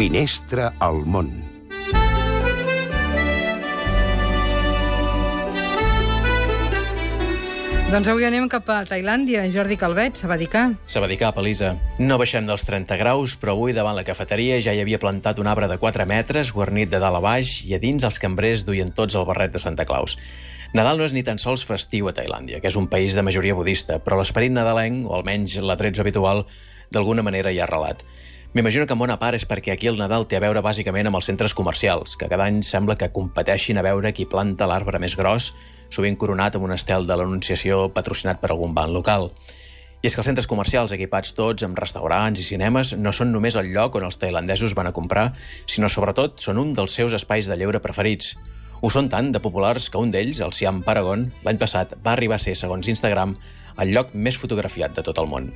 Finestra al món. Doncs avui anem cap a Tailàndia. Jordi Calvet, Sabadicà. Sabadicà, Pelisa. No baixem dels 30 graus, però avui davant la cafeteria ja hi havia plantat un arbre de 4 metres, guarnit de dalt a baix, i a dins els cambrers duien tots el barret de Santa Claus. Nadal no és ni tan sols festiu a Tailàndia, que és un país de majoria budista, però l'esperit nadalenc, o almenys l'atrets habitual, d'alguna manera hi ha arrelat. M'imagino que en bona part és perquè aquí el Nadal té a veure bàsicament amb els centres comercials, que cada any sembla que competeixin a veure qui planta l'arbre més gros, sovint coronat amb un estel de l'Anunciació patrocinat per algun banc local. I és que els centres comercials equipats tots amb restaurants i cinemes no són només el lloc on els tailandesos van a comprar, sinó sobretot són un dels seus espais de lleure preferits. Ho són tant de populars que un d'ells, el Siam Paragon, l'any passat va arribar a ser, segons Instagram, el lloc més fotografiat de tot el món.